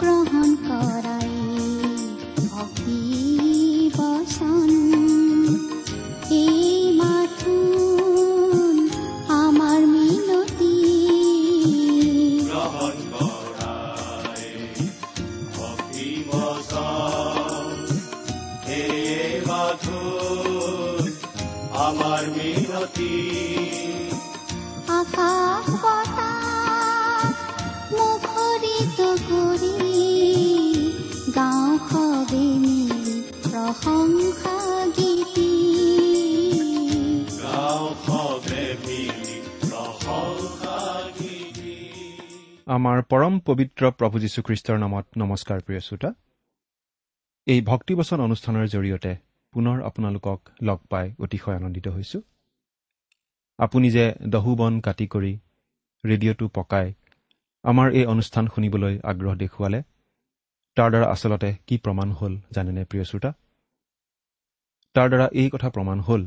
গ্ৰহণ কৰাই ভক্তি বচন আমাৰ পৰম পবিত্ৰ প্ৰভু যীশুখ্ৰীষ্টৰ নামত নমস্কাৰ প্ৰিয় শ্ৰোতা। এই ভক্তিবচন অনুষ্ঠানৰ জৰিয়তে পুনৰ আপোনালোকক লগ পাই অতিশয় আনন্দিত হৈছো। আপুনি যে দহু বন কাটি কৰি ৰেডিঅ'টো পকাই আমাৰ এই অনুষ্ঠান শুনিবলৈ আগ্ৰহ দেখুৱালে তাৰ দ্বাৰা আচলতে কি প্ৰমাণ হ'ল জানেনে প্ৰিয় শ্ৰোতা? তাৰ দ্বাৰা এই কথা প্ৰমাণ হ'ল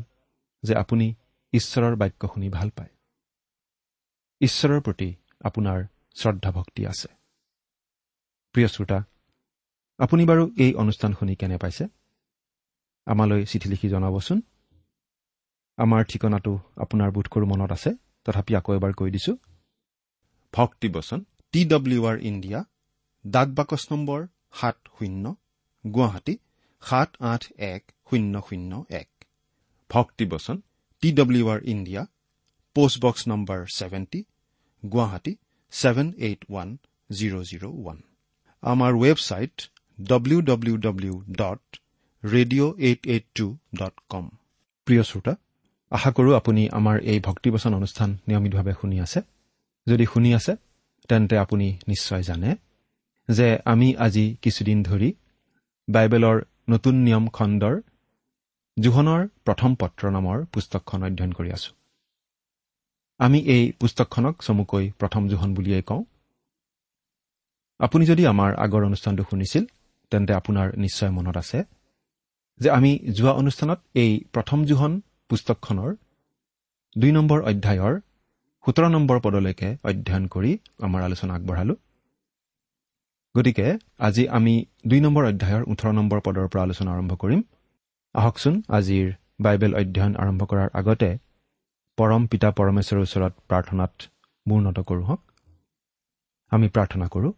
যে আপুনি ঈশ্বৰৰ বাক্য শুনি ভাল পায়। ঈশ্বৰৰ প্ৰতি আপোনাৰ শ্ৰদ্ধা ভক্তি আছে। প্ৰিয় শ্ৰোতা আপুনি বাৰু এই অনুষ্ঠান শুনি কেনে পাইছে? আমালৈ চিঠি লিখি জনাবচোন। আমাৰ ঠিকনাটো আপোনাৰ বোধকৰো মনত আছে তথাপি আকৌ এবাৰ কৈ দিছো। ভক্তিবচন টি ডব্লিউ আৰ ইণ্ডিয়া ডাক বাকচ নম্বৰ সাত শূন্য গুৱাহাটী সাত আঠ এক শূন্য শূন্য এক। ভক্তিবচন T W R India post box number seventy Guwahati seven eight one zero' zero' one আমাৰ website W W W dot radio' eight eight two dot com প্ৰিয় শ্ৰোতা আশা কৰোঁ আপুনি আমাৰ এই ভক্তিবচন অনুষ্ঠান নিয়মিতভাৱে শুনি আছে। যদি শুনি আছে তেন্তে আপুনি নিশ্চয় জানে যে আমি আজি কিছুদিন ধৰি বাইবেলৰ নতুন নিয়ম খণ্ডৰ জোহনৰ প্ৰথম পত্ৰ নামৰ পুস্তকখন অধ্যয়ন কৰি আছো। আমি এই পুস্তকখনক চমুকৈ প্ৰথম জোহন বুলিয়েই কওঁ। আপুনি যদি আমাৰ আগৰ অনুষ্ঠানটো শুনিছিল তেন্তে আপোনাৰ নিশ্চয় মনত আছে যে আমি যোৱা অনুষ্ঠানত এই প্ৰথম জোহন পুস্তকখনৰ দুই নম্বৰ অধ্যায়ৰ সোতৰ নম্বৰ পদলৈকে অধ্যয়ন কৰি আমাৰ আলোচনা আগবঢ়ালো। গতিকে আজি আমি দুই নম্বৰ অধ্যায়ৰ ওঠৰ নম্বৰ পদৰ পৰা আলোচনা আৰম্ভ কৰিম। আহকচোন আজিৰ বাইবেল অধ্যয়ন আৰম্ভ কৰাৰ আগতে পৰম পিতা পৰমেশ্বৰৰ ওচৰত প্ৰাৰ্থনাত মূৰ্ণত কৰোঁ হওক। আমি প্ৰাৰ্থনা কৰোঁ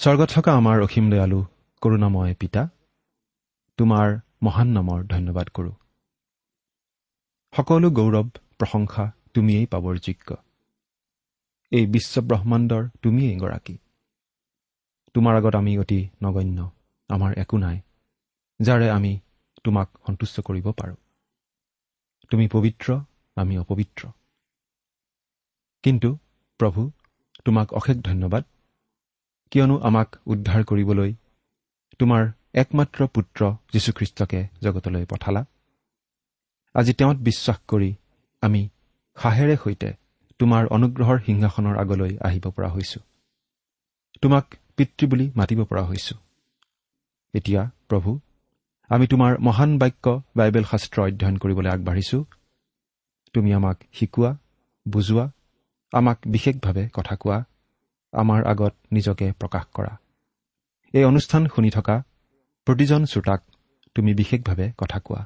স্বৰ্গত থকা আমাৰ অসীম দয়ালু কৰোণাময় পিতা তোমাৰ মহান নামৰ ধন্যবাদ কৰোঁ। সকলো গৌৰৱ প্ৰশংসা তুমিয়েই পাবৰ যোগ্য। এই বিশ্বব্ৰহ্মাণ্ডৰ তুমিয়েই গৰাকী। তোমাৰ আগত আমি অতি নগণ্য আমাৰ একো নাই যাৰে আমি তোমাক সন্তুষ্ট কৰিব পাৰোঁ। তুমি পবিত্ৰ আমি অপবিত্ৰ। কিন্তু প্ৰভু তোমাক অশেষ ধন্যবাদ। কিয়নো আমাক উদ্ধাৰ কৰিবলৈ তোমাৰ একমাত্ৰ পুত্ৰ যীশুখ্ৰীষ্টকে জগতলৈ পঠালা। আজি তেওঁত বিশ্বাস কৰি আমি সাহেৰে সৈতে তোমাৰ অনুগ্ৰহৰ সিংহাসনৰ আগলৈ আহিব পৰা হৈছো। তোমাক পিতৃ বুলি মাতিব পৰা হৈছো। এতিয়া প্ৰভু আমি তোমাৰ মহান বাক্য বাইবেল শাস্ত্ৰ অধ্যয়ন কৰিবলৈ আগবাঢ়িছো। তুমি আমাক শিকোৱা বুজোৱা আমাক বিশেষভাৱে কথা কোৱা আমাৰ আগত নিজকে প্ৰকাশ কৰা। এই অনুষ্ঠান শুনি থকা প্ৰতিজন শ্ৰোতাক তুমি বিশেষভাৱে কথা কোৱা।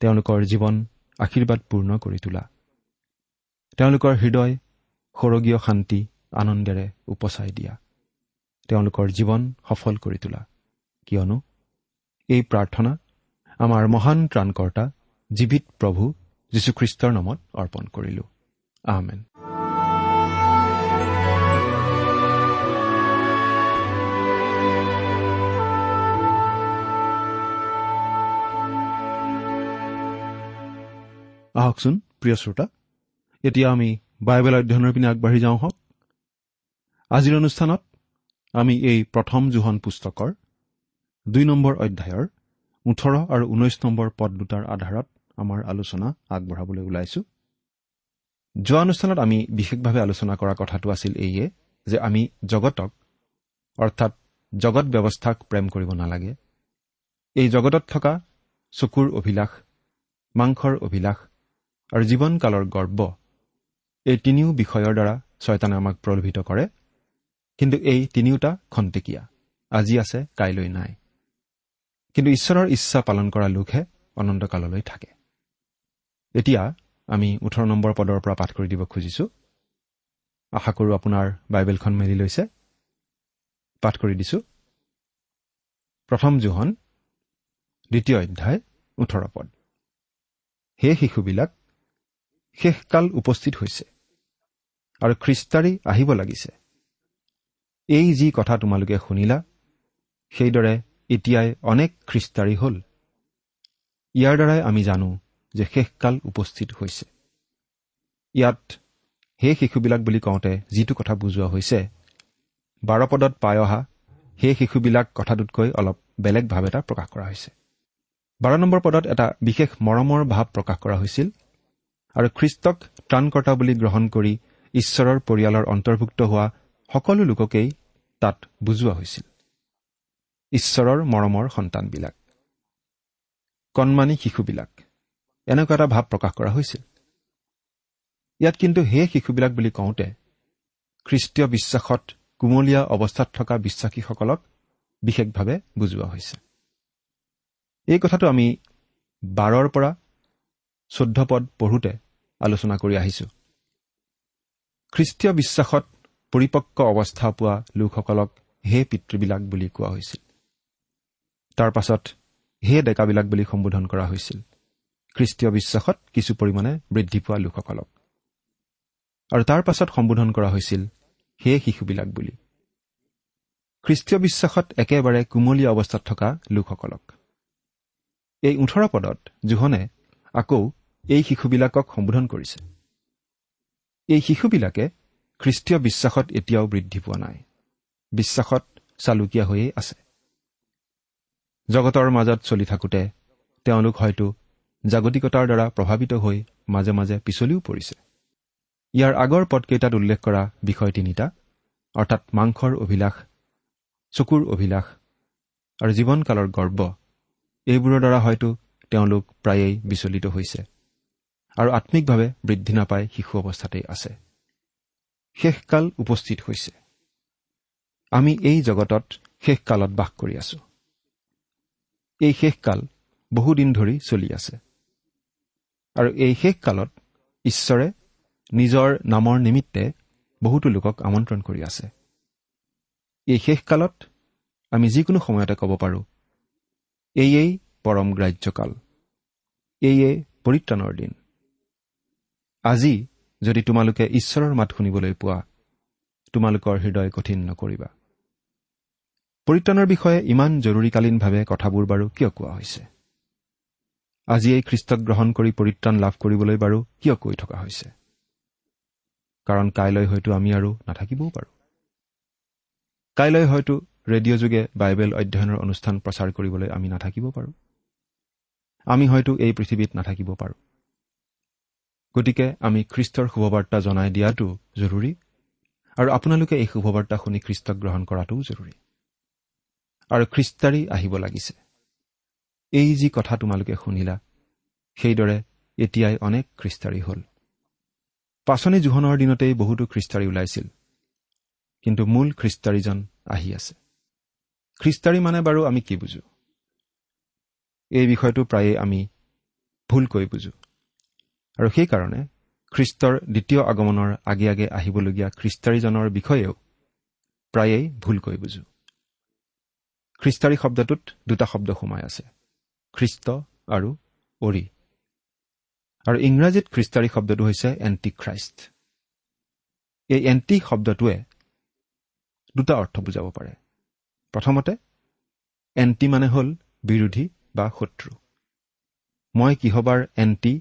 তেওঁলোকৰ জীৱন আশীৰ্বাদ পূৰ্ণ কৰি তোলা। তেওঁলোকৰ হৃদয় সৰগীয় শান্তি আনন্দেৰে উপচাই দিয়া। তেওঁলোকৰ জীৱন সফল কৰি তোলা। কিয়নো এই প্ৰাৰ্থনা আমাৰ মহান ত্ৰাণকৰ্তা জীৱিত প্ৰভু যীশুখ্ৰীষ্টৰ নামত অৰ্পণ কৰিলো। আহমেন আহকচোন প্ৰিয় শ্ৰোতা। এতিয়া আমি বাইবেল অধ্যয়নৰ পিনে আগবাঢ়ি যাওঁ হওক। আজিৰ অনুষ্ঠানত আমি এই প্ৰথম জোহন পুস্তকৰ দুই নম্বৰ অধ্যায়ৰ ওঠৰ আৰু ঊনৈশ নম্বৰ পদ দুটাৰ আধাৰত আমাৰ আলোচনা আগবঢ়াবলৈ ওলাইছো। যোৱা অনুষ্ঠানত আমি বিশেষভাৱে আলোচনা কৰা কথাটো আছিল এইয়ে যে আমি জগতক অৰ্থাৎ জগত ব্যৱস্থাক প্ৰেম কৰিব নালাগে। এই জগতত থকা চকুৰ অভিলাষ মাংসৰ অভিলাষ আৰু জীৱনকালৰ গৰ্ব এই তিনিও বিষয়ৰ দ্বাৰা ছয়তানে আমাক প্ৰলোভিত কৰে। কিন্তু এই তিনিওটা খন্তেকীয়া আজি আছে কাইলৈ নাই। কিন্তু ঈশ্বৰৰ ইচ্ছা পালন কৰা লোকহে অনন্তকাললৈ থাকে। এতিয়া আমি ওঠৰ নম্বৰ পদৰ পৰা পাঠ কৰি দিব খুজিছো। আশা কৰোঁ আপোনাৰ বাইবেলখন মেলি লৈছে। পাঠ কৰি দিছো। প্ৰথম জোহন দ্বিতীয় অধ্যায় ওঠৰ পদ। সেই শিশুবিলাক শেষকাল উপস্থিত হৈছে আৰু খ্ৰীষ্টাৰী আহিব লাগিছে। এই যি কথা তোমালোকে শুনিলা সেইদৰে এতিয়াই অনেক খ্ৰীষ্টাৰী হ'ল। ইয়াৰ দ্বাৰাই আমি জানো যে শেষকাল উপস্থিত হৈছে। ইয়াত সেই শিশুবিলাক বুলি কওঁতে যিটো কথা বুজোৱা হৈছে বাৰ পদত পাই অহা সেই শিশুবিলাক কথাটোতকৈ অলপ বেলেগ ভাৱ এটা প্ৰকাশ কৰা হৈছে। বাৰ নম্বৰ পদত এটা বিশেষ মৰমৰ ভাৱ প্ৰকাশ কৰা হৈছিল আৰু খ্ৰীষ্টক ত্ৰাণকৰ্তা বুলি গ্ৰহণ কৰি ঈশ্বৰৰ পৰিয়ালৰ অন্তৰ্ভুক্ত হোৱা সকলো লোককেই তাত বুজোৱা হৈছিল। ঈশ্বৰৰ মৰমৰ সন্তানবিলাক। কণমানি শিশুবিলাক। এনেকুৱা এটা ভাৱ প্ৰকাশ কৰা হৈছিল। ইয়াত কিন্তু সেই শিশুবিলাক বুলি কওঁতে খ্ৰীষ্টীয় বিশ্বাসত কুমলীয়া অৱস্থাত থকা বিশ্বাসীসকলক বিশেষভাৱে বুজোৱা হৈছে। এই কথাটো আমি বাৰৰ পৰা চৈধ্য পদ পঢ়োঁতে আলোচনা কৰি আহিছো। খ্ৰীষ্টীয় বিশ্বাসত পৰিপক্ক অৱস্থা পোৱা লোকসকলক হে পিতৃবিলাক বুলি কোৱা হৈছিল। তাৰ পাছত হে ডেকাবিলাক বুলি সম্বোধন কৰা হৈছিল। খ্ৰীষ্টীয় বিশ্বাসত কিছু পৰিমাণে বৃদ্ধি পোৱা লোকসকলক। আৰু তাৰ পাছত সম্বোধন কৰা হৈছিল সেই শিশুবিলাক বুলি। খ্ৰীষ্টীয় বিশ্বাসত একেবাৰে কোমলীয়া অৱস্থাত থকা লোকসকলক। এই ওঠৰ পদত জোহনে আকৌ এই শিশুবিলাকক সম্বোধন কৰিছে। এই শিশুবিলাকে খ্ৰীষ্টীয় বিশ্বাসত এতিয়াও বৃদ্ধি পোৱা নাই। বিশ্বাসত চালুকীয়া হৈয়ে আছে। জগতৰ মাজত চলি থাকোঁতে তেওঁলোক হয়তো জাগতিকতাৰ দ্বাৰা প্ৰভাৱিত হৈ মাজে মাজে পিছলিও পৰিছে। ইয়াৰ আগৰ পদকেইটাত উল্লেখ কৰা বিষয় তিনিটা অৰ্থাৎ মাংসৰ অভিলাষ চকুৰ অভিলাষ আৰু জীৱনকালৰ গৰ্ব এইবোৰৰ দ্বাৰা হয়তো তেওঁলোক প্ৰায়েই বিচলিত হৈছে আৰু আত্মিকভাৱে বৃদ্ধি নাপাই শিশু অৱস্থাতেই আছে। শেষকাল উপস্থিত হৈছে। আমি এই জগতত শেষকালত বাস কৰি আছো। এই শেষকাল বহুদিন ধৰি চলি আছে। আৰু এই শেষকালত ঈশ্বৰে নিজৰ নামৰ নিমিত্তে বহুতো লোকক আমন্ত্ৰণ কৰি আছে। এই শেষকালত আমি যিকোনো সময়তে ক'ব পাৰোঁ এয়েই পৰম গ্ৰাহ্যকাল এয়ে পৰিত্ৰাণৰ দিন। আজি যদি তোমালোকে ঈশ্বৰৰ মাত শুনিবলৈ পোৱা তোমালোকৰ হৃদয় কঠিন নকৰিবা। পৰিত্ৰাণৰ বিষয়ে ইমান জৰুৰীকালীনভাৱে কথাবোৰ বাৰু কিয় কোৱা হৈছে? আজিয়েই খ্ৰীষ্টক গ্ৰহণ কৰি পৰিত্ৰাণ লাভ কৰিবলৈ বাৰু কিয় কৈ থকা হৈছে? কাৰণ কাইলৈ হয়তো আমি আৰু নাথাকিবও পাৰোঁ। কাইলৈ হয়তো ৰেডিঅ' যোগে বাইবেল অধ্যয়নৰ অনুষ্ঠান প্ৰচাৰ কৰিবলৈ আমি নাথাকিব পাৰোঁ। আমি হয়তো এই পৃথিৱীত নাথাকিব পাৰোঁ। গতিকে আমি খ্ৰীষ্টৰ শুভবাৰ্তা জনাই দিয়াটো জৰুৰী আৰু আপোনালোকে এই শুভবাৰ্তা শুনি খ্ৰীষ্টক গ্ৰহণ কৰাটোও জৰুৰী। আৰু খ্ৰীষ্টাৰী আহিব লাগিছে। এই যি কথা তোমালোকে শুনিলা সেইদৰে এতিয়াই অনেক খ্ৰীষ্টাৰী হ'ল। পাচনি জোহনৰ দিনতেই বহুতো খ্ৰীষ্টাৰী ওলাইছিল কিন্তু মূল খ্ৰীষ্টাৰীজন আহি আছে। খ্ৰীষ্টাৰী মানে বাৰু আমি কি বুজো? এই বিষয়টো প্ৰায়ে আমি ভুলকৈ বুজো। আৰু সেইকাৰণে খ্ৰীষ্টৰ দ্বিতীয় আগমনৰ আগে আগে আহিবলগীয়া খ্ৰীষ্টাৰীজনৰ বিষয়েও প্ৰায়েই ভুলকৈ বুজো। খ্ৰীষ্টাৰী শব্দটোত দুটা শব্দ সোমাই আছে। খ্ৰীষ্ট আৰু অৰি। আৰু ইংৰাজীত খ্ৰীষ্টাৰী শব্দটো হৈছে এণ্টি খ্ৰাইষ্ট এই এণ্টি শব্দটোৱে দুটা অৰ্থ বুজাব পাৰে। প্ৰথমতে এণ্টি মানে হ'ল বিৰোধী বা শত্ৰু। মই কিহবাৰ এণ্টি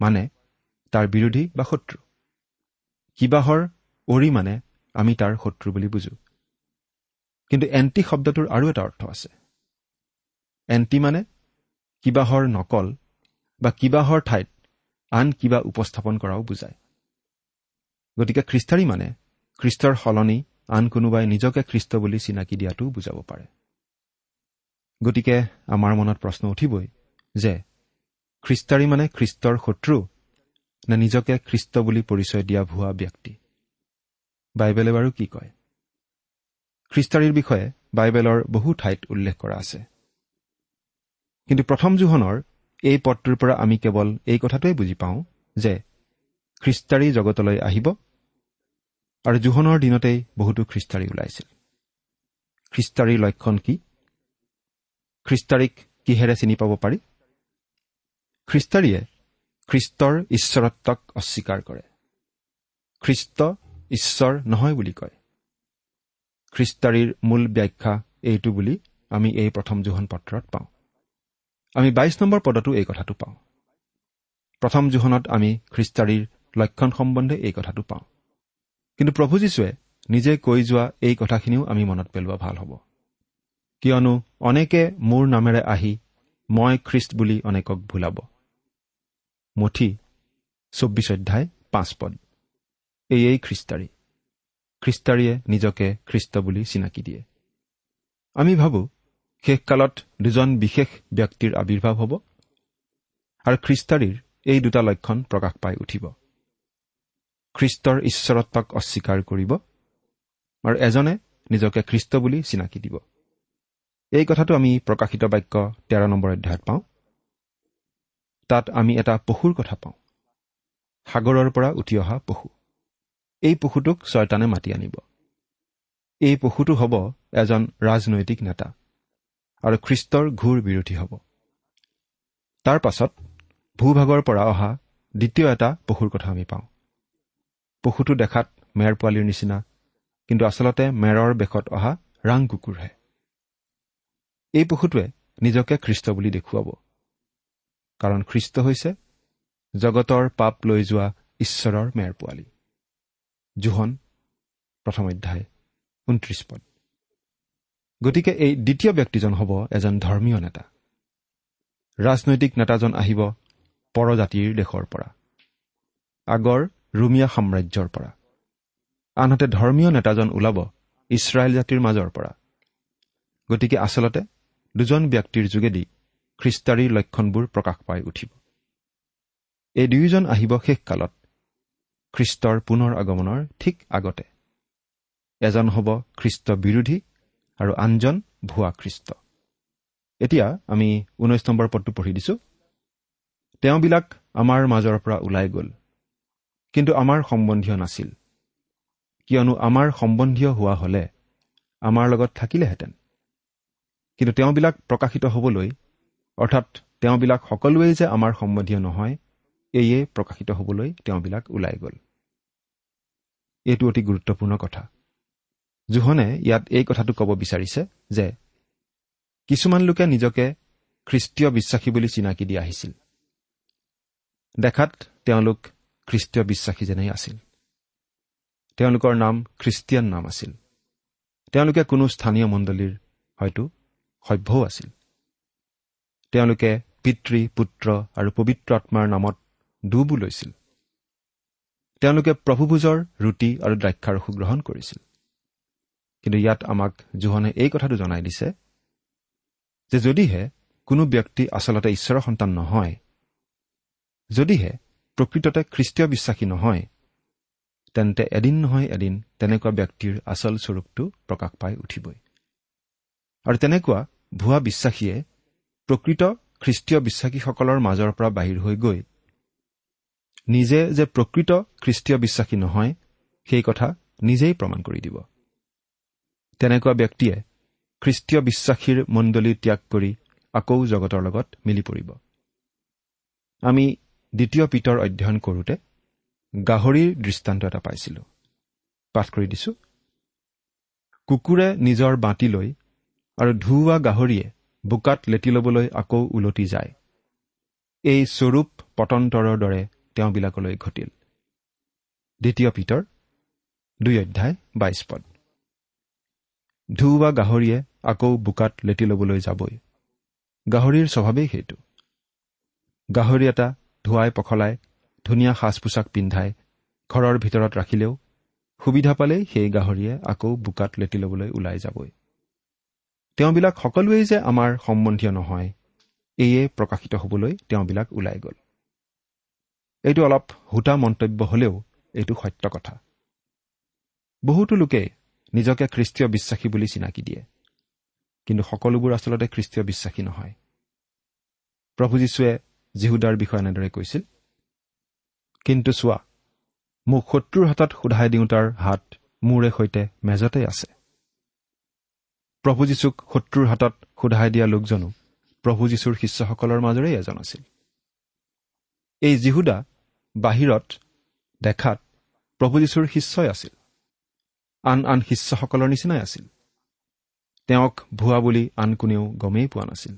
মানে তাৰ বিৰোধী বা শত্ৰু? কিবাহৰ অৰি মানে আমি তাৰ শত্ৰু বুলি বুজো। কিন্তু এণ্টি শব্দটোৰ আৰু এটা অৰ্থ আছে। এণ্টি মানে কিবাহৰ নকল বা কিবাহৰ ঠাইত আন কিবা উপস্থাপন কৰাও বুজায়। গতিকে খ্ৰীষ্টাৰী মানে খ্ৰীষ্টৰ সলনি আন কোনোবাই নিজকে খ্ৰীষ্ট বুলি চিনাকি দিয়াটোও বুজাব পাৰে। গতিকে আমাৰ মনত প্ৰশ্ন উঠিবই যে খ্ৰীষ্টাৰী মানে খ্ৰীষ্টৰ শত্ৰু নে নিজকে খ্ৰীষ্ট বুলি পৰিচয় দিয়া ভুৱা ব্যক্তি? বাইবেলে বাৰু কি কয়? খ্ৰীষ্টাৰীৰ বিষয়ে বাইবেলৰ বহু ঠাইত উল্লেখ কৰা আছে। কিন্তু প্ৰথম জোহনৰ এই পদটোৰ পৰা আমি কেৱল এই কথাটোৱে বুজি পাওঁ যে খ্ৰীষ্টাৰী জগতলৈ আহিব আৰু জোহনৰ দিনতেই বহুতো খ্ৰীষ্টাৰী ওলাইছিল। খ্ৰীষ্টাৰীৰ লক্ষণ কি? খ্ৰীষ্টাৰীক কিহেৰে চিনি পাব পাৰি? খ্ৰীষ্টাৰীয়ে খ্ৰীষ্টৰ ঈশ্বৰত্বক অস্বীকাৰ কৰে। খ্ৰীষ্ট ঈশ্বৰ নহয় বুলি কয়। খ্ৰীষ্টাৰীৰ মূল ব্যাখ্যা এইটো বুলি আমি এই প্ৰথম জোহন পত্ৰত পাওঁ। আমি বাইছ নম্বৰ পদতো এই কথাটো পাওঁ। প্ৰথম জোহনত আমি খ্ৰীষ্টাৰীৰ লক্ষণ সম্বন্ধে এই কথাটো পাওঁ। কিন্তু প্ৰভু যীশুৱে নিজে কৈ যোৱা এই কথাখিনিও আমি মনত পেলোৱা ভাল হ'ব। কিয়নো অনেকে মোৰ নামেৰে আহি মই খ্ৰীষ্ট বুলি অনেকক ভুলাব। মঠি চৌব্বিছ অধ্যায় পাঁচ পদ। এয়েই খ্ৰীষ্টাৰী। খ্ৰীষ্টাৰীয়ে নিজকে খ্ৰীষ্ট বুলি চিনাকি দিয়ে। আমি ভাবোঁ শেষকালত দুজন বিশেষ ব্যক্তিৰ আৱিৰ্ভাৱ হ'ব আৰু খ্ৰীষ্টাৰীৰ এই দুটা লক্ষণ প্ৰকাশ পাই উঠিব। খ্ৰীষ্টৰ ঈশ্বৰত্বক অস্বীকাৰ কৰিব আৰু এজনে নিজকে খ্ৰীষ্ট বুলি চিনাকি দিব। এই কথাটো আমি প্ৰকাশিত বাক্য তেৰ নম্বৰ অধ্যায়ত পাওঁ। তাত আমি এটা পশুৰ কথা পাওঁ। সাগৰৰ পৰা উঠি অহা পশু। এই পশুটোক ছয়তানে মাতি আনিব। এই পশুটো হ'ব এজন ৰাজনৈতিক নেতা। আৰু খ্ৰীষ্টৰ ঘূৰ বিৰোধী হ'ব। তাৰ পাছত ভূভাগৰ পৰা অহা দ্বিতীয় এটা পশুৰ কথা আমি পাওঁ। পশুটো দেখাত মেৰ পোৱালিৰ নিচিনা কিন্তু আচলতে মেৰৰ বেশত অহা ৰাং কুকুৰহে। এই পশুটোৱে নিজকে খ্ৰীষ্ট বুলি দেখুৱাব। কাৰণ খ্ৰীষ্ট হৈছে জগতৰ পাপ লৈ যোৱা ঈশ্বৰৰ মেৰ পোৱালি। জোহন প্ৰথম অধ্যায় ঊনত্ৰিশ পদ। গতিকে এই দ্বিতীয় ব্যক্তিজন হ'ব এজন ধৰ্মীয় নেতা। ৰাজনৈতিক নেতাজন আহিব পৰজাতিৰ দেশৰ পৰা। আগৰ ৰুমিয়া সাম্ৰাজ্যৰ পৰা। আনহাতে ধৰ্মীয় নেতাজন ওলাব ইছৰাইল জাতিৰ মাজৰ পৰা। গতিকে আচলতে দুজন ব্যক্তিৰ যোগেদি খ্ৰীষ্টাৰীৰ লক্ষণবোৰ প্ৰকাশ পাই উঠিব। এই দুয়োজন আহিব শেষকালত খ্ৰীষ্টৰ পুনৰ আগমনৰ ঠিক আগতে। এজন হ'ব খ্ৰীষ্ট বিৰোধী আৰু আনজন ভুৱা খ্ৰীষ্ট। এতিয়া আমি ঊনৈছ নম্বৰ পদটো পঢ়ি দিছো। তেওঁবিলাক আমাৰ মাজৰ পৰা ওলাই গ'ল। কিন্তু আমাৰ সম্বন্ধীয় নাছিল। কিয়নো আমাৰ সম্বন্ধীয় হোৱা হলে আমাৰ লগত থাকিলেহেঁতেন। কিন্তু তেওঁবিলাক প্ৰকাশিত হ'বলৈ অৰ্থাৎ তেওঁবিলাক সকলোৱেই যে আমাৰ সম্বন্ধীয় নহয় এয়ে প্ৰকাশিত হ'বলৈ তেওঁবিলাক ওলাই গ'ল। এইটো অতি গুৰুত্বপূৰ্ণ কথা। জোহনে ইয়াত এই কথাটো ক'ব বিচাৰিছে যে কিছুমান লোকে নিজকে খ্ৰীষ্টীয় বিশ্বাসী বুলি চিনাকি দি আহিছিল। দেখাত তেওঁলোক খ্ৰীষ্টীয় বিশ্বাসী যেনেই আছিল। তেওঁলোকৰ নাম খ্ৰীষ্টিয়ান নাম আছিল। তেওঁলোকে কোনো স্থানীয় মণ্ডলীৰ হয়তো সভ্যও আছিল। তেওঁলোকে পিতৃ পুত্ৰ আৰু পবিত্ৰ আত্মাৰ নামত ডুবো লৈছিল তেওঁলোকে প্ৰভুভোজৰ ৰুটি আৰু দ্ৰাক্ষাৰসু গ্ৰহণ কৰিছিল। কিন্তু ইয়াত আমাক জোহনে এই কথাটো জনাই দিছে যে যদিহে কোনো ব্যক্তি আচলতে ঈশ্বৰৰ সন্তান নহয় যদিহে প্ৰকৃততে খ্ৰীষ্টীয় বিশ্বাসী নহয় তেন্তে এদিন নহয় এদিন তেনেকুৱা ব্যক্তিৰ আচল স্বৰূপটো প্ৰকাশ পাই উঠিবই। আৰু তেনেকুৱা ভুৱা বিশ্বাসীয়ে প্ৰকৃত খ্ৰীষ্টীয় বিশ্বাসীসকলৰ মাজৰ পৰা বাহিৰ হৈ গৈ নিজে যে প্ৰকৃত খ্ৰীষ্টীয় বিশ্বাসী নহয় সেই কথা নিজেই প্ৰমাণ কৰি দিব। তেনেকুৱা ব্যক্তিয়ে খ্ৰীষ্টীয় বিশ্বাসীৰ মণ্ডলী ত্যাগ কৰি আকৌ জগতৰ লগত মিলি পৰিব। আমি দ্বিতীয় পিতৰ অধ্যয়ন কৰোঁতে গাহৰিৰ দৃষ্টান্ত এটা পাইছিলো। পাঠ কৰি দিছো। কুকুৰে নিজৰ বাতি লৈ আৰু ধুওৱা গাহৰিয়ে বোকাত লেটি ল'বলৈ আকৌ ওলটি যায়। এই স্বৰূপ পতন্তৰৰ দৰে তেওঁবিলাকলৈ ঘটিল। দ্বিতীয় পিতৰ দুই অধ্যায় বাইছ পদ। ধুওৱা গাহৰিয়ে আকৌ বোকাত লেটি ল'বলৈ যাবই। গাহৰিৰ স্বভাৱেই সেইটো। গাহৰি এটা ধুৱাই পখলাই ধুনীয়া সাজ পোছাক পিন্ধাই ঘৰৰ ভিতৰত ৰাখিলেও সুবিধা পালেই সেই গাহৰিয়ে আকৌ বোকাত লেটি ল'বলৈ ওলাই যাবই। তেওঁবিলাক সকলোৱেই যে আমাৰ সম্বন্ধীয় নহয় এয়ে প্ৰকাশিত হ'বলৈ তেওঁবিলাক ওলাই গ'ল। এইটো অলপ সূতা মন্তব্য হলেও এইটো সত্য কথা। বহুতো লোকে নিজকে খ্ৰীষ্টীয় বিশ্বাসী বুলি চিনাকি দিয়ে। কিন্তু সকলোবোৰ আচলতে খ্ৰীষ্টীয় বিশ্বাসী নহয়। প্ৰভু যীশুৱে জিহুদাৰ বিষয়ে এনেদৰে কৈছিল কিন্তু চোৱা মোক শত্ৰুৰ হাতত সোধাই দিওঁতাৰ হাত মোৰে সৈতে মেজতে আছে। প্ৰভু যীশুক শত্ৰুৰ হাতত সোধাই দিয়া লোকজনো প্ৰভু যীশুৰ শিষ্যসকলৰ মাজৰেই এজন আছিল। এই জিহুদা বাহিৰত দেখাত প্ৰভু যীশুৰ শিষ্যই আছিল। আন আন শিষ্যসকলৰ নিচিনাই আছিল। তেওঁক ভুৱা বুলি আন কোনেও গমেই পোৱা নাছিল।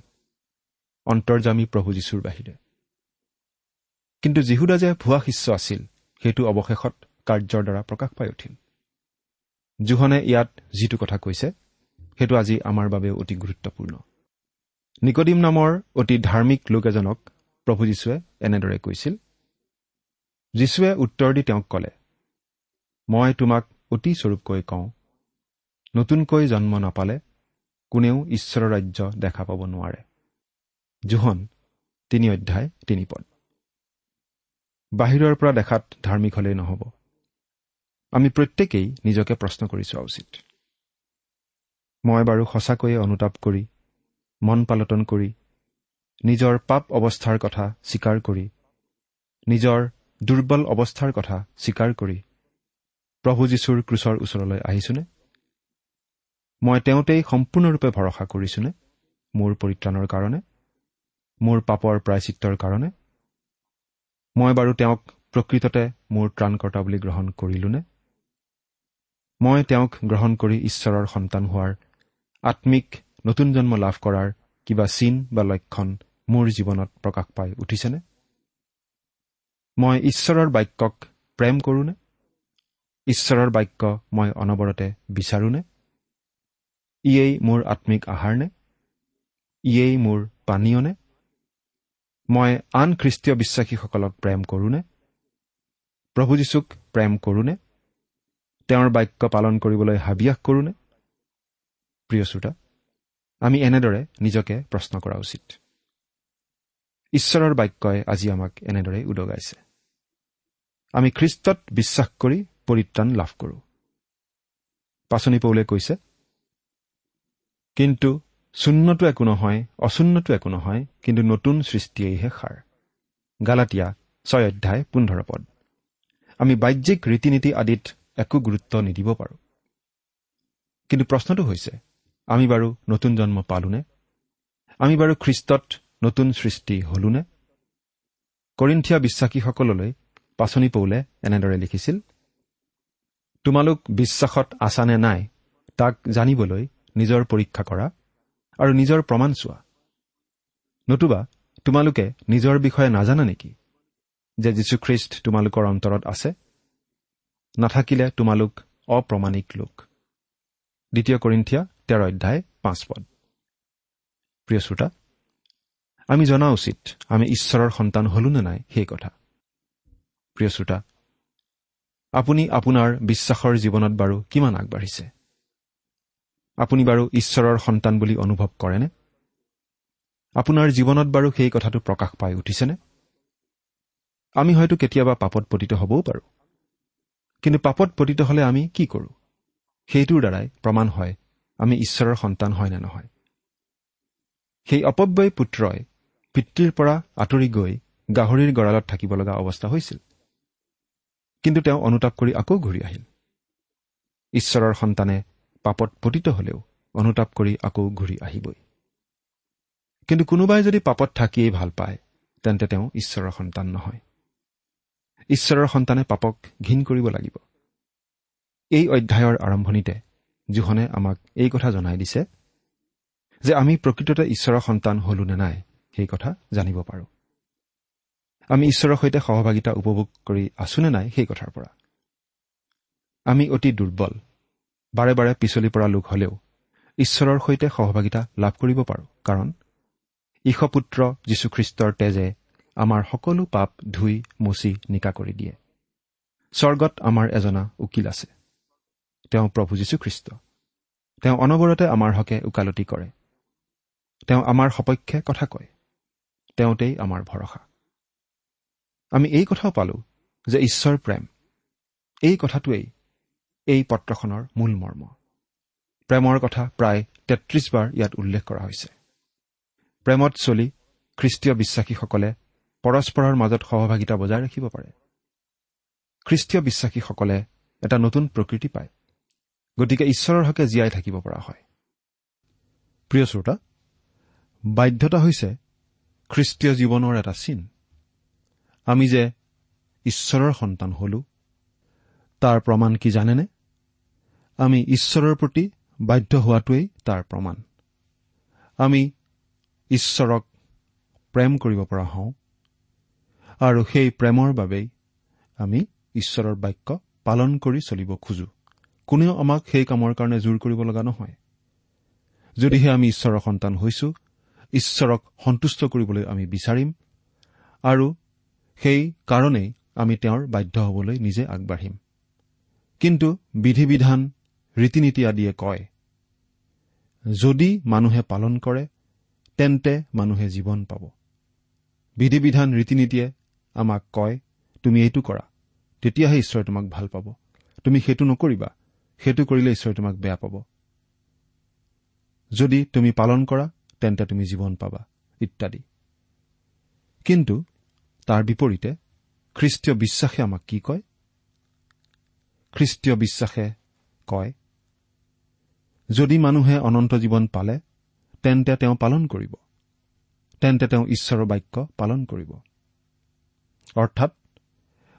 অন্তৰ্জামী প্ৰভু যীশুৰ বাহিৰে। কিন্তু যীহুদা যে ভুৱা শিষ্য আছিল সেইটো অৱশেষত কাৰ্যৰ দ্বাৰা প্ৰকাশ পাই উঠিল। জোহনে ইয়াত যিটো কথা কৈছে সেইটো আজি আমাৰ বাবে অতি গুৰুত্বপূৰ্ণ। নিকডিম নামৰ অতি ধাৰ্মিক লোক এজনক প্ৰভু যীশুৱে এনেদৰে কৈছিল যীশুৱে উত্তৰ দি তেওঁক ক'লে মই তোমাক অতি স্বৰূপকৈ কওঁ নতুনকৈ জন্ম নাপালে কোনেও ঈশ্বৰৰ ৰাজ্য দেখা পাব নোৱাৰে। জোহন তিনি অধ্যায় তিনি পদ। বাহিৰৰ পৰা দেখাত ধাৰ্মিক হলেই নহ'ব। আমি প্ৰত্যেকেই নিজকে প্ৰশ্ন কৰি চোৱা উচিত। মই বাৰু সঁচাকৈয়ে অনুতাপ কৰি মন পালটন কৰি নিজৰ পাপ অৱস্থাৰ কথা স্বীকাৰ কৰি নিজৰ দুৰ্বল অৱস্থাৰ কথা স্বীকাৰ কৰি প্ৰভু যীশুৰ ক্ৰুচৰ ওচৰলৈ আহিছোনে? মই তেওঁতেই সম্পূৰ্ণৰূপে ভৰসা কৰিছোনে? মোৰ পৰিত্ৰাণৰ কাৰণে? মোৰ পাপৰ প্ৰায়চিত্ৰৰ কাৰণে? মই বাৰু তেওঁক প্ৰকৃততে মোৰ ত্ৰাণকৰ্তা বুলি গ্ৰহণ কৰিলোনে? মই তেওঁক গ্ৰহণ কৰি ঈশ্বৰৰ সন্তান হোৱাৰ আত্মিক নতুন জন্ম লাভ কৰাৰ কিবা চিন বা লক্ষণ মোৰ জীৱনত প্ৰকাশ পাই উঠিছেনে? মই ঈশ্বৰৰ বাক্যক প্ৰেম কৰোনে? ঈশ্বৰৰ বাক্য মই অনবৰতে বিচাৰোনে? ইয়েই মোৰ আত্মিক আহাৰ নে ইয়েই মোৰ পানীয়নে? মই আন খ্ৰীষ্টীয় বিশ্বাসীসকলক প্ৰেম কৰোনে? প্ৰভু যীশুক প্ৰেম কৰোনে? তেওঁৰ বাক্য পালন কৰিবলৈ হাবিয়াস কৰোনে? প্ৰিয় শ্ৰোতা আমি এনেদৰে নিজকে প্ৰশ্ন কৰা উচিত। ঈশ্বৰৰ বাক্যই আজি আমাক এনেদৰে উদগাইছে। আমি খ্ৰীষ্টত বিশ্বাস কৰি পৰিত্ৰাণ লাভ কৰোঁ। পাচনি পৌলে কৈছে কিন্তু শূন্যটো একো নহয় অচূন্যটো একো নহয় কিন্তু নতুন সৃষ্টিয়েইহে সাৰ। গালাটীয়া ছয় অধ্যায় পোন্ধৰ পদ। আমি বাহ্যিক ৰীতি নীতি আদিত একো গুৰুত্ব নিদিব পাৰোঁ। কিন্তু প্ৰশ্নটো হৈছে আমি বাৰু নতুন জন্ম পালোনে? আমি বাৰু খ্ৰীষ্টত নতুন সৃষ্টি হলোনে? কৰিন্থিয়া বিশ্বাসীসকললৈ পাচনি পৌলে এনেদৰে লিখিছিল তোমালোক বিশ্বাসত আছা নে নাই তাক জানিবলৈ নিজৰ পৰীক্ষা কৰা আৰু নিজৰ প্ৰমাণ চোৱা। নতুবা তোমালোকে নিজৰ বিষয়ে নাজানা নেকি যে যীশুখ্ৰীষ্ট তোমালোকৰ অন্তৰত আছে? নাথাকিলে তোমালোক অপ্ৰমাণিক লোক। দ্বিতীয় কৰিন্থিয়া তেৰ অধ্যায় পাঁচ পদ। প্ৰিয় শ্ৰোতা আমি জনা উচিত আমি ঈশ্বৰৰ সন্তান হলো নে নাই সেই কথা। প্ৰিয় শ্ৰোতা আপুনি আপোনাৰ বিশ্বাসৰ জীৱনত বাৰু কিমান আগবাঢ়িছে? আপুনি বাৰু ঈশ্বৰৰ সন্তান বুলি অনুভৱ কৰেনে? আপোনাৰ জীৱনত বাৰু সেই কথাটো প্ৰকাশ পাই উঠিছেনে? আমি হয়তো কেতিয়াবা পাপত পতিত হ'বও পাৰোঁ। কিন্তু পাপত পতিত হ'লে আমি কি কৰোঁ? সেইটোৰ দ্বাৰাই প্ৰমাণ হয় আমি ঈশ্বৰৰ সন্তান হয় নে নহয়। সেই অপব্যয় পুত্ৰই পিতৃৰ পৰা আঁতৰি গৈ গাহৰিৰ গঁড়ালত থাকিব লগা অৱস্থা হৈছিল। কিন্তু তেওঁ অনুতাপ কৰি আকৌ ঘূৰি আহিল। ঈশ্বৰৰ সন্তানে পাপত পতিত হলেও অনুতাপ কৰি আকৌ ঘূৰি আহিবই। কিন্তু কোনোবাই যদি পাপত থাকিয়েই ভাল পায় তেন্তে তেওঁ ঈশ্বৰৰ সন্তান নহয়। ঈশ্বৰৰ সন্তানে পাপক ঘীন কৰিব লাগিব। এই অধ্যায়ৰ আৰম্ভণিতে জোহনে আমাক এই কথা জনাই দিছে যে আমি প্ৰকৃততে ঈশ্বৰৰ সন্তান হলো নে নাই সেই কথা জানিব পাৰোঁ। আমি ঈশ্বৰৰ সৈতে সহভাগিতা উপভোগ কৰি আছো নে নাই সেই কথাৰ পৰা। আমি অতি দুৰ্বল। বাৰে বাৰে পিছলি পৰা লোক হলেও ঈশ্বৰৰ সৈতে সহভাগিতা লাভ কৰিব পাৰোঁ। কাৰণ ঈশপুত্ৰ যীশুখ্ৰীষ্টৰ তেজে আমাৰ সকলো পাপ ধুই মচি নিকা কৰি দিয়ে। স্বৰ্গত আমাৰ এজনা উকিল আছে। তেওঁ প্ৰভু যীশুখ্ৰীষ্ট। তেওঁ অনবৰতে আমাৰ হকে ওকালতি কৰে। তেওঁ আমাৰ সপক্ষে কথা কয়। তেওঁতেই আমাৰ ভৰসা। আমি এই কথাও পালো যে ঈশ্বৰ প্ৰেম। এই কথাটোৱেই এই পত্ৰখনৰ মূল মৰ্ম। প্ৰেমৰ কথা প্ৰায় তেত্ৰিছ বাৰ ইয়াত উল্লেখ কৰা হৈছে। প্ৰেমত চলি খ্ৰীষ্টীয় বিশ্বাসীসকলে পৰস্পৰৰ মাজত সহভাগিতা বজাই ৰাখিব পাৰে। খ্ৰীষ্টীয় বিশ্বাসীসকলে এটা নতুন প্ৰকৃতি পায়। গতিকে ঈশ্বৰৰ হকে জীয়াই থাকিব পৰা হয়। প্ৰিয় শ্ৰোতা বাধ্যতা হৈছে খ্ৰীষ্টীয় জীৱনৰ এটা চিন। আমি যে ঈশ্বৰৰ সন্তান হলো তাৰ প্ৰমাণ কি জানেনে? আমি ঈশ্বৰৰ প্ৰতি বাধ্য হোৱাটোৱেই তাৰ প্ৰমাণ। আমি ঈশ্বৰক প্ৰেম কৰিব পৰা হওঁ আৰু সেই প্ৰেমৰ বাবেই আমি ঈশ্বৰৰ বাক্য পালন কৰি চলিব খোজো। কোনেও আমাক সেই কামৰ কাৰণে জোৰ কৰিব লগা নহয়। যদিহে আমি ঈশ্বৰৰ সন্তান হৈছো ঈশ্বৰক সন্তুষ্ট কৰিবলৈ আমি বিচাৰিম আৰু সেই কাৰণেই আমি তেওঁৰ বাধ্য হবলৈ নিজে আগবাঢ়িম। কিন্তু বিধি বিধান ৰীতি নীতি আদিয়ে কয় যদি মানুহে পালন কৰে তেন্তে মানুহে জীৱন পাব। বিধি বিধান ৰীতি নীতিয়ে আমাক কয় তুমি এইটো কৰা তেতিয়াহে ঈশ্বৰে তোমাক ভাল পাব। তুমি সেইটো নকৰিবা সেইটো কৰিলে ঈশ্বৰে তোমাক বেয়া পাব। যদি তুমি পালন কৰা তেন্তে তুমি জীৱন পাবা ইত্যাদি। কিন্তু তাৰ বিপৰীতে খ্ৰীষ্টীয় বিশ্বাসে আমাক কি কয়? খ্ৰীষ্টীয় বিশ্বাসে কয় যদি মানুহে অনন্ত জীৱন পালে তেন্তে তেওঁ পালন কৰিব। তেন্তে তেওঁ ঈশ্বৰৰ বাক্য পালন কৰিব। অৰ্থাৎ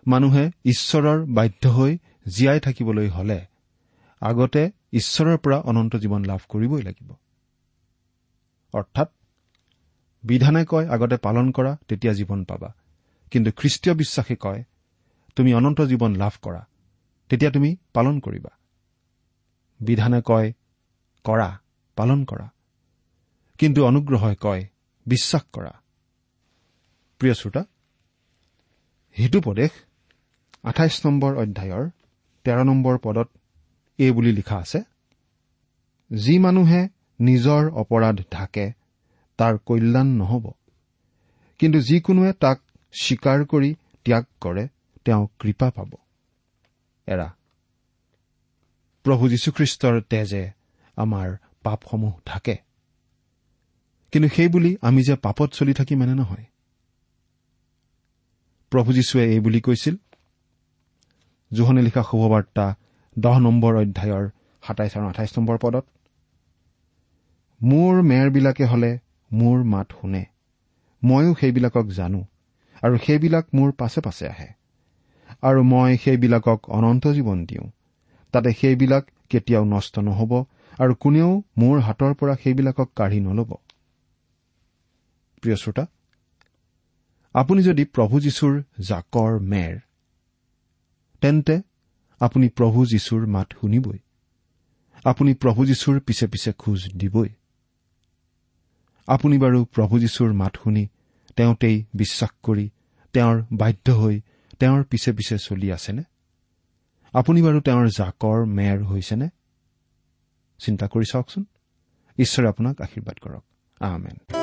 মানুহে ঈশ্বৰৰ বাধ্য হৈ জীয়াই থাকিবলৈ হলে আগতে ঈশ্বৰৰ পৰা অনন্ত জীৱন লাভ কৰিবই লাগিব। অৰ্থাৎ বিধানে কয় আগতে পালন কৰা তেতিয়া জীৱন পাবা। কিন্তু খ্ৰীষ্টীয় বিশ্বাসে কয় তুমি অনন্ত জীৱন লাভ কৰা। তেতিয়া তুমি পালন কৰিবা। বিধানে কয় কৰা পালন কৰা। কিন্তু অনুগ্ৰহই কয় বিশ্বাস কৰা। প্ৰিয় শ্ৰোতা হিতুপদেশ আঠাইছ নম্বৰ অধ্যায়ৰ তেৰ নম্বৰ পদত এই বুলি লিখা আছে যি মানুহে নিজৰ অপৰাধ ঢাকে তাৰ কল্যাণ নহ'ব। কিন্তু যিকোনোৱে তাক স্বীকাৰ কৰি ত্যাগ কৰে তেওঁ কৃপা পাব। এৰা প্ৰভু যীশুখ্ৰীষ্টৰ তেজে আমাৰ পাপসমূহ ঢাকে কিন্তু সেইবুলি আমি যে পাপত চলি থাকিম এনে নহয়। প্ৰভু যীশুৱে এই বুলি কৈছিল জোহনে লিখা শুভবাৰ্তা দহ নম্বৰ অধ্যায়ৰ সাতাইছ আৰু আঠাইছ নম্বৰ পদত মোৰ মেৰবিলাকে হলে মোৰ মাত শুনে ময়ো সেইবিলাকক জানো। আৰু সেইবিলাক মোৰ পাছে পাছে আহে। আৰু মই সেইবিলাকক অনন্ত জীৱন দিওঁ। তাতে সেইবিলাক কেতিয়াও নষ্ট নহব আৰু কোনেও মোৰ হাতৰ পৰা সেইবিলাকক কাঢ়ি নলব। প্ৰিয় শ্ৰোতা আপুনি যদি প্ৰভু যীশুৰ জাকৰ মেৰ তেন্তে আপুনি প্ৰভু যীশুৰ মাত শুনিবই। আপুনি প্ৰভু যীশুৰ পিছে পিছে খোজ দিবই। আপুনি বাৰু প্ৰভু যীশুৰ মাত শুনি তেওঁতেই বিশ্বাস কৰি তেওঁৰ বাধ্য হৈ তেওঁৰ পিছে পিছে চলি আছেনে? আপুনি বাৰু তেওঁৰ জাকৰ মেৰ হৈছেনে? চিন্তা কৰি চাওকচোন। ঈশ্বৰে আপোনাক আশীৰ্বাদ কৰক। আহমেন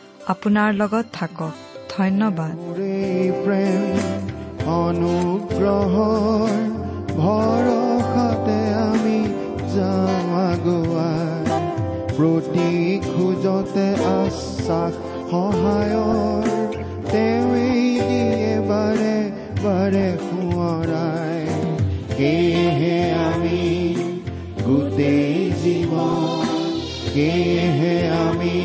আপোনাৰ লগত থাকক। ধন্যবাদ। অনুগ্ৰহৰ ভৰসাতে আমি যাওঁ প্ৰতি খোজতে আশ্বাস সহায়ৰ তেওঁৱেই দিয়ে বাৰে বাৰে সোঁৱৰাই। সেয়েহে আমি গোটেই জীৱন সেয়েহে আমি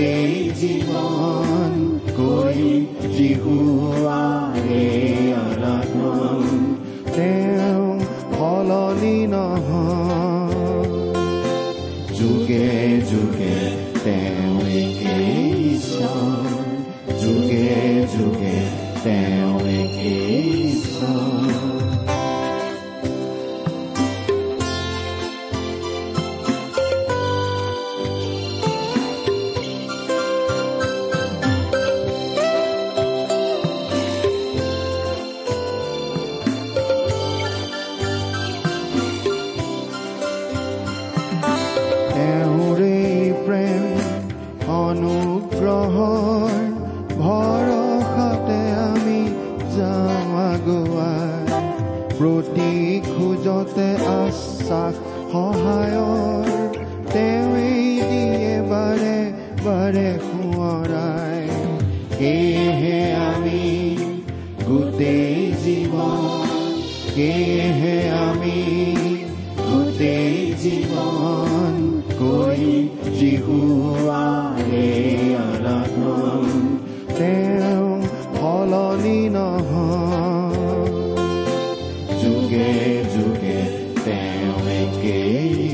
গোটেই জীৱন কৰিম জিহুৱাৰে আৰাধন তেওঁ সলনি নহয় যুগে যুগে তেওঁ একেই যুগে যুগে তেওঁ একেই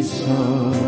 একেই